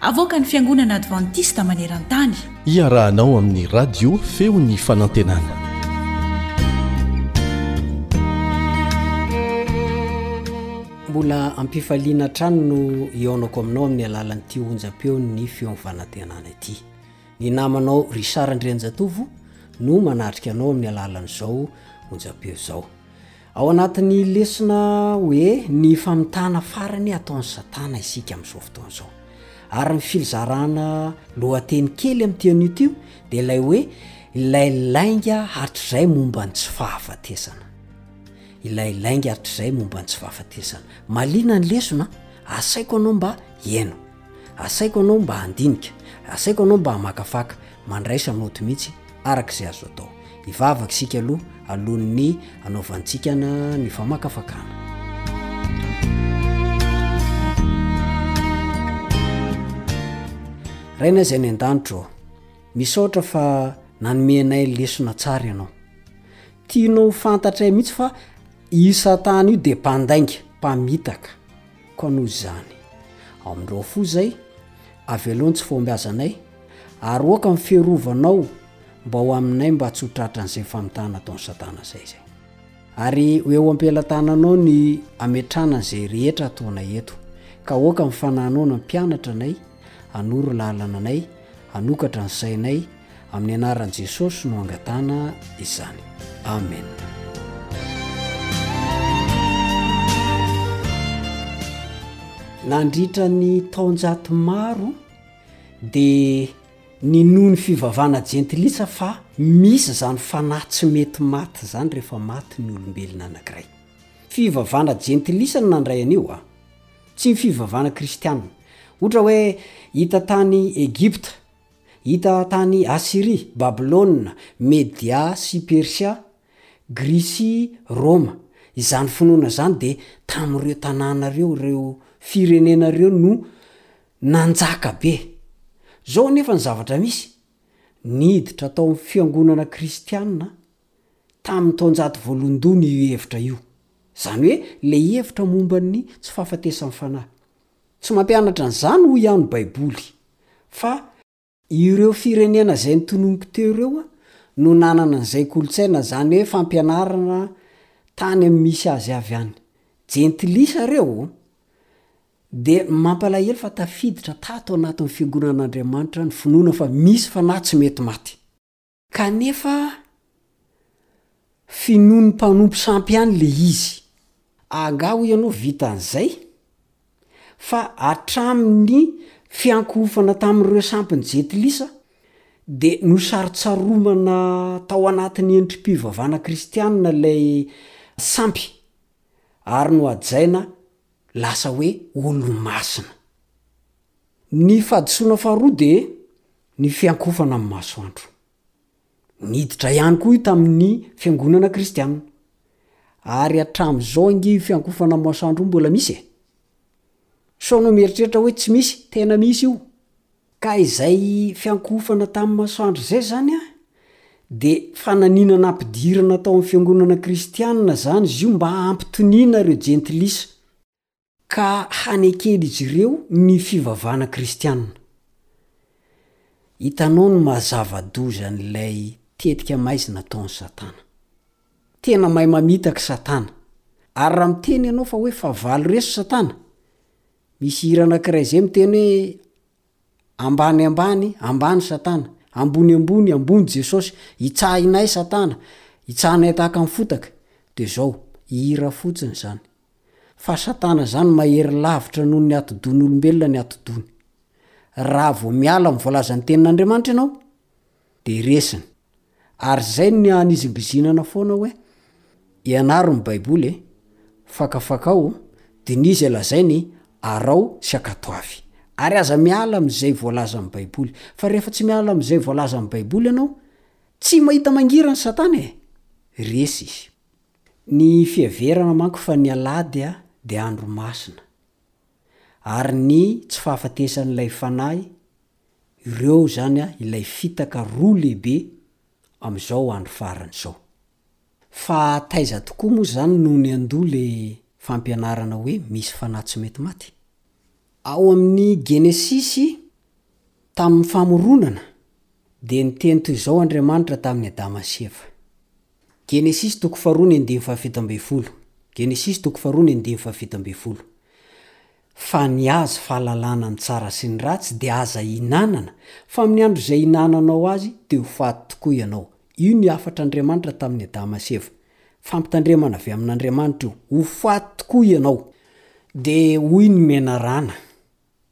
Avoakan'ny Fiangonana Advantista maneran-tany. Iarahanao amin'ny Radio Feon'ny Fanantenana. Mbola am-pifaliana hatrany no hihaonako aminao amin'ny alalan'ity onjam-peon'ny Feon'ny Fanantenana ity. Ny namanao Richard Andrianjatovo no manatrika anao amin'ny alalan'izao onjam-peo izao. Ao anatin'ny lesona hoe Ny Famitana Farany Ataon'i Satana isika amin'izao fotoana izao. Ary ny filzarana lohateny kely amin'ity an'ito io dia ilay hoe Ilay lainga hatrizay momba ny tsy fahafatesana. Ilay lainga hatrizay momba ny tsy fahafatesana. Mahaliana ny lesona, asaiko anao mba hihaino. Asaiko anao mba handinika, asaiko anao mba hamakafaka, mandraisa note mihitsy araka izay azo atao. Hivavaka isika aloha alohan'ny hanaovantsika ny famakafakana. Rainay izay any an-danitra ô, misaotra fa nanome anay lesona tsara ianao. Tianao ho fantatray mihitsy fa i Satana io dia mpandainga, mpamitaka. Koa noho izany, ao amin-dRao fo izay, avelao ny tsy fahombiazanay, ary hoaka ny fiarovanao mba ho aminay mba tsy ho tratran'izay famitahana ataon'i Satana izay izay. Ary ho eo am-pelatananao ny hametrahana an'izay rehetra ataonay eto, ka hoaka ny fananao nampianatra anay hanoro lalana anay, Hanokatra ny sainay, amin'ny anaran'i Jesosy no angatahana izany. Amen. Nandritra ny taonjato maro dia ninoan'ny fivavahana jentilisa fa misy izany fanahy tsy mety maty izany rehefa maty ny olombelona anankiray. Fivavahana jentilisa no nandray an'io an! Tsy ny fivavahana kristiana. Ohatra hoe, hita tany Egypta, hita tany Asyria, Babylona, Media sy Persia, Grisy, Roma. Izany finoana izany dia tamin'ireo tanàna ireo, ireo firenena ireo no nanjaka be. Izao anefa ny zavatra misy, niditra tao amin'ny fiangonana kristiana tamin'ny taonjato voalohandoha ny io hevitra io, izany hoe ilay hevitra momba ny tsy fahafatesan'ny fanahy. Tsy mampianatra an'izany hoy aho ny Baiboly, fa. Ireo firenena izay notononiko teo ireo no nanana an'izay kolontsaina, izany hoe fampianarana tany amin'ny misy azy avy any. Jentilisa ireo ô! Dia mampalahelo fa tafiditra tato anatin'ny Fiangonan'Andriamanitra ny finoana fa misy fanahy tsy mety maty. Kanefa finoan'ny mpanompo sampy ihany le izy. Angaha hoy ianao vitan'izay? Fa hatramin'ny fiankohofana tamin'ireo sampin'i Jetilisa dia nosarontsaromana tao anatin'ny endri-pivavahana kristianina ilay sampy ary nohajaina lasa hoe olo-masina. Ny fahadisoana faharoa dia ny fiankofana amin'ny masoandro. Niditra ihany koa io tamin'ny fiangonana kristiana. Ary hatramin'izao ange io fiankofana amin'ny masoandro io mbola misy e! Sao ianao mieritreritra hoe tsy misy? Tena misy io! Ka izay fiankofana tamin'ny masoandro izay izany an, dia fananina nampidirina tao amin'ny fiangonana kristiana izany izy io mba hampitoniana ireo jentilisa. ka haneken'izy ireo ny fivavahana kristianina. Hitanao ny maha zava-doza an'ilay tetika maizina ataon'i Satana. Tena mahay mamitaka i Satana. Ary raha miteny ianao fa hoe fahavalo reso Satana, misy hira anankiray izay miteny hoe, Ambany ambany ambany satana, ambony ambony ambony Jesosy, itsahinay satana, itsahanay tahaka ny fotaka, de zao, hira fotsiny zany. Fa satana zany mahery lavitra noho ny atidohan'olombelona ny atidony. Raha vao miala amin'ny voalazan'ny tenin'Andriamanitra ianao, de resiny. Ary zay ny anizimbizinana foana hoe ianaro ny baiboly e, fakafakao, dinizo e lazainy arao sy akatoavy. Ary aza miala amizay voalazan'ny baiboly. Fa rehefa tsy miala amizay voalazan'ny baiboly ianao, tsy mahita mangirana i satana e! Resy izy. Ny fiheverana manko fa ny alahady dia andro masina. Ary ny tsy fahafatesan'ilay fanahy ireo izany ilay fitaka roa lehibe amin'izao andro farany izao. Fa taiza tokoa moa izany no niandoha le fampianarana hoe misy fanahy tsy mety maty? Ao amin'ny Genesisy, tamin'ny famoronana, dia niteny toy izao Andriamanitra tamin'i Adama sy Eva. Genesisy toko faharoa ny andininy fahafito ambin'ny folo, Genesisy toko faharoa ny andininy fahafito ambin'ny folo. Fa ny azy fahalalana ny tsara sy ny ratsy dia aza ihinanana, fa amin'ny andro izay ihinananao azy dia ho faty tokoa ianao. Io ny hafatra Andriamanitra tamin'i Adama sy Eva. Fampitandremana avy amin'Andriamanitra io, ho faty tokoa ianao. Dia hoy ny menarana,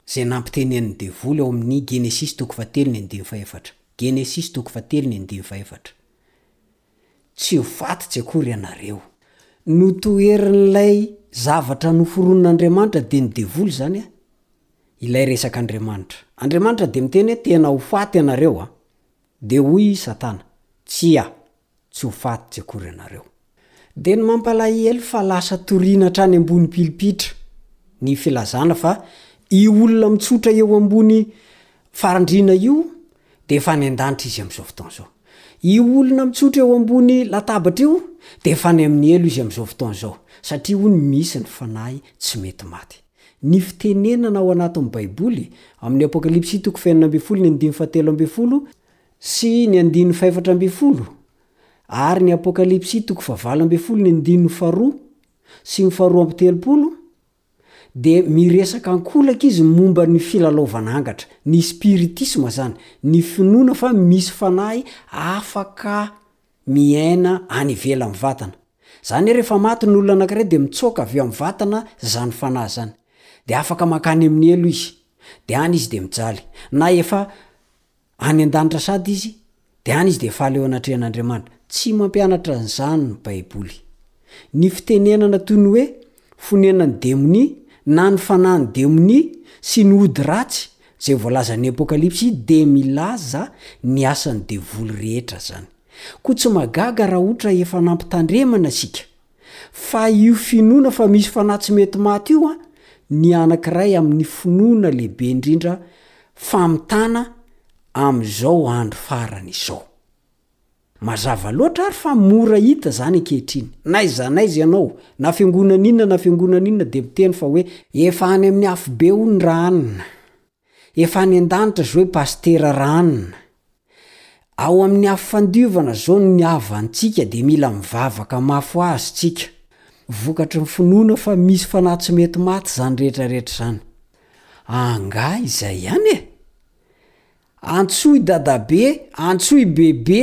izay nampitenenin'ny devoly ao amin'ny Genesisy toko fahatelo ny andininy fahefatra. Genesisy toko fahatelo ny andininy fahefatra. Tsy ho fatotsy akory ianareo. Notoherin'ilay zavatra noforonin'Andriamanitra dia ny devoly izany an! Ilay resaka Andriamanitra. Andriamanitra dia miteny hoe tena ho faty ianareo an! Dia hoy i Satana, Tsia, tsy ho fatotsy akory ianareo. Dia ny mampalahel fa lasa toriana hatrany ambony pilipitra ny filazana fa io olona mitsotra eo ambony farandriana io dia efa any an-danitra izy amin'izao fotoana izao. Io olona mitsotra eo ambony latabatra io dia efa any amin'ny helo izy amin'izao fotoana izao, satria hono misy ny fanahy tsy mety maty. Ny fitenenana ao anatin'ny Baiboly, amin'ny Apokalypsy toko fahenina ambin'ny folo ny andininy fahatelo ambin'ny folo sy ny andininy fahefatra ambin'ny folo ary ny Apokalypsy toko fahavalo ambin'ny folo ny andininy faharoa sy ny faharoa amby telopolo, dia miresaka an-kolaka izy momba ny filalaovana angatra, ny spiritisma izany, ny finoana fa misy fanahy afaka miaina any ivelan'ny vatana. Izany hoe rehefa maty ny olona anankiray dia mitsoaka avy eo amin'ny vatana izany fanahy izany. Dia afaka mankany amin'ny helo izy. Dia any izy dia mijaly. Na efa Any an-danitra sady izy, dia any izy dia faly eo anatrehan'Andriamanitra. Tsy mampianatra an'izany ny Baiboly. Ny fitenenana toy ny hoe fonenan'ny demonia na ny fanahin'ny demonia sy ny ody ratsy izay voalazan'ny Apokalypsy dia milaza ny asan'ny devoly rehetra izany. Koa tsy mahagaga raha ohatra efa nampitandremana isika. Fa io finoana fa misy fanahy tsy mety maty io an, ny anankiray amin'ny finoana lehibe indrindra famitana amin'izao andro farany izao. Mazava loatra ary fa mora hita izany ankehitriny. N'aiza n'aiza ianao, na fiangonana inona na fiangonana inona dia miteny fa hoe, efa any amin'ny afobe hono ra anona. Efa any an-danitra zao i Pasitera Ranona. Ao amin'ny afo fandiovana zao ny havantsika dia mila mivavaka mafy ho azy tsika. Vokatry ny finoana fa misy fanahy tsy mety maty zany rehetra rehetra zany. Angaha izay ihany e? Antsoy dadabe, antsoy bebe.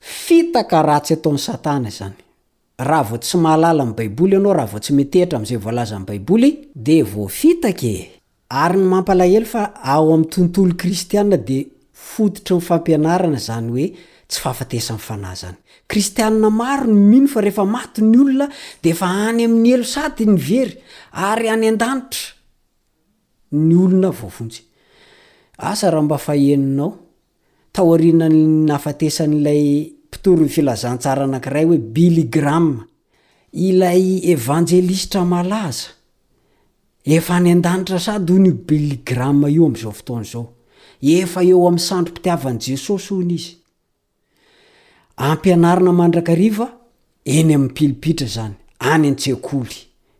Fitaka ratsy ataon'i Satana izany. Raha vao tsy mahalala ny Baiboly ianao, raha vao tsy metehitra amin'izay voalazan'ny Baiboly, dia voafitaka e! Ary ny mampalahelo fa ao amin'ny tontolo kristiana dia fototry ny fampianarana izany hoe tsy fahafatesan'ny fanahy izany. Kristiana maro no mino fa rehefa maty ny olona dia efa any amin'ny helo sady ny very ary any an-danitra ny olona voavonjy. Asa raha mba fahenonao taorian'ny nahafatesan'ilay mpitory ny filazantsara anankiray hoe Billy Graham, ilay evanjelistra malaza efa any an-danitra sady, hono, io Billy Graham io amin'izao fotoana izao. Efa eo amin'ny sandrom-pitiavan'i Jesosy, hono, izy. Ampianarina mandrakariva eny amin'ny pilipitra izany, any an-tsekoly,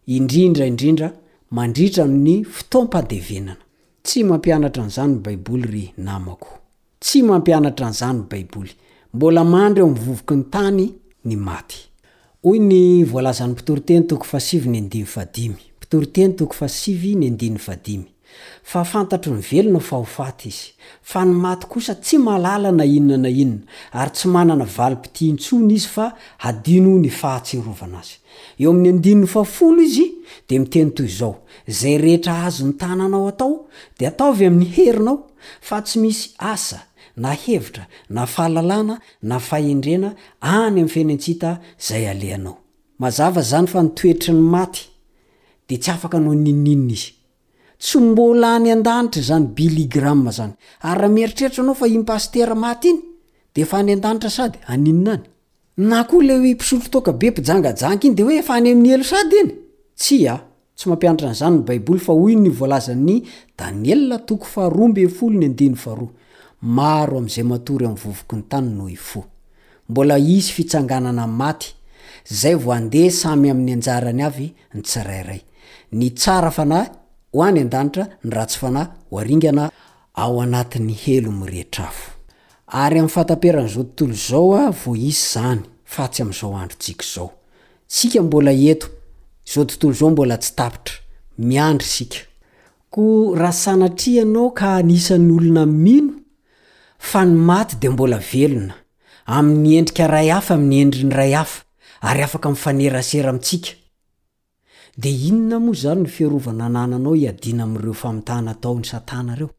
indrindra indrindra mandritra ny fotoam-pandevenana. Tsy mampianatra an'izany ny Baiboly, ry namako. Tsy mampianatra an'izany ny Baiboly. Mbola mandry ao amin'ny vovoky ny tany ny maty. Hoy ny voalazan'ny mpitoriteny toko fahasivy ny andininy fahadimy. Mpitoriteny toko fahasivy ny andininy fahadimy. Fa fantatro ny velona fa ho faty izy. Fa ny maty kosa tsy mahalala na inona na inona, ary tsy manana valim-pitia intsony izy fa hadino ny fahatsiarovana azy. Eo amin'ny andininy fahafolo izy dia miteny toy izao, Izay rehetra azon'ny tananao atao, dia ataovy amin'ny herinao, fa tsy misy asa, na hevitra, na fahalalana, na fahendrena, any amin'ny fenentsita izay alehanao. Mazava izany fa ny toetry ny maty dia tsy afaka hanao n'inon'inona izy. Tsy mbola any an-danitra izany Billy Graham izany. Ary raha mieritreritra ianao fa iny pasitera maty iny dia efa any an-danitra sady haninona any? Na koa ilay mpisotro toaka be mpijangajanga iny dia hoe efa any amin'ny helo sady iny? Tsia. Tsy mampianatra an'izany ny Baiboly fa hoy ny voalazan'i Daniela toko faharoa ambin'ny folo ny andininy faharoa, Maro amin'izay matory amin'ny vovoky ny tany no hifoha. Mbola hisy fitsanganana maty, zay vao andeha samy amin'ny anjarany avy ny tsirairay. Ny tsara fanahy ho any an-danitra, ny ratsy fanahy ho aringana ao anatin'ny helo miretr'afo. Ary amin'ny fahataperan'izao tontolo izao vao hisy izany, fa tsy amin'izao androntsika izao. Isika mbola eto, izao tontolo izao mbola tsy tapitra, miandry isika. Koa raha sanatria ianao ka anisan'ny olona mino fa ny maty dia mbola velona, amin'ny endrika iray hafa, amin'ny endriny iray hafa, ary afaka mifanerasera amintsika, dia inona moa izany no fiarovana anananao hiadiana amin'ireo famitana ataon'i Satana ireo?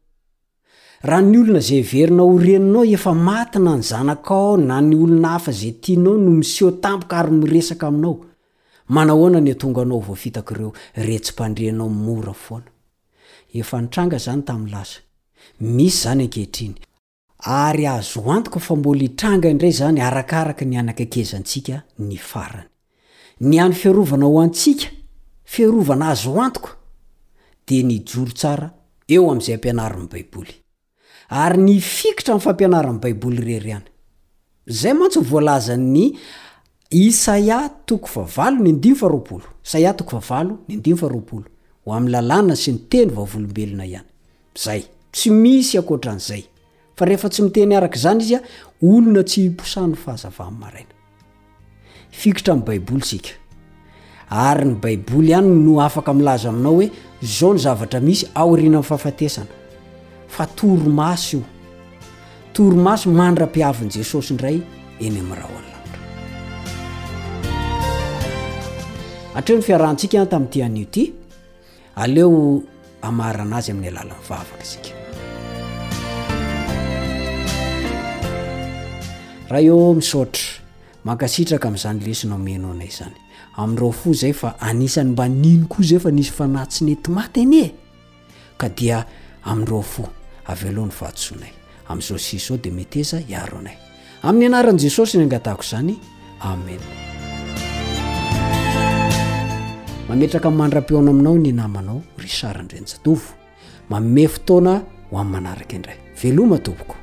Raha ny olona izay heverinao ho reninao efa maty na ny zanakao na ny olona hafa izay tianao no miseho tampoka ary miresaka aminao, manahoana ny atonga anao vao fitak'ireo retsim-pandria anao mora foana? Efa nitranga izany tamin'ny lasa, misy izany ankehitriny, ary azo antoka fa mbola hitranga indray izany arakaraka ny hanakaikezantsika ny farany. Ny hany fiarovana ho antsika, fiarovana azo antoka, dia ny hijoro tsara eo amin'izay ampianarin'ny Baiboly, ary ny hifikitra amin'ny fampianaran'ny Baiboly irery ihany. Izay mantsy no voalazan'i Isaia toko fahavalo ny andininy faharoapolo, Isaia toko fahavalo ny andininy faharoapolo, Ho amin'ny lalàna sy ny teny vavolombelona ihany. Izay. Tsy misy ankoatran'izay. Fa rehefa tsy miteny araka izany izy, olona tsy iposahan'ny fahazavany maraina. Fikitra amin'ny Baiboly isika. Ary ny Baiboly ihany no afaka milaza aminao hoe izao ny zavatra misy aorianan'ny fahafatesana. Fa torimaso io. Torimaso mandra-piavin'i Jesosy indray eny amin'ny rahona. Hatreo ny fiarahantsika tamin'ity anio ity. Aleo hamarana azy amin'ny alalan'ny vavaka isika. Raio misaotra, mankasitraka amin'izany lesona omena anay izany. Amin'ireo fo izay fa anisan'ny mba nino koa izay fa nisy fanahy tsy nety maty anie ka dia amin'ireo fo avelao ny fahadisoanay. Amin'izao sy izao dia meteza hiaro anay. Amin'ny anaran'i Jesosy no angatahako izany. Amena. Mametraka mandra-peo any aminao ny namanao Richard Andrianjatovo. Manome fotoana ho amin'ny manaraka indray. Veloma tompoko.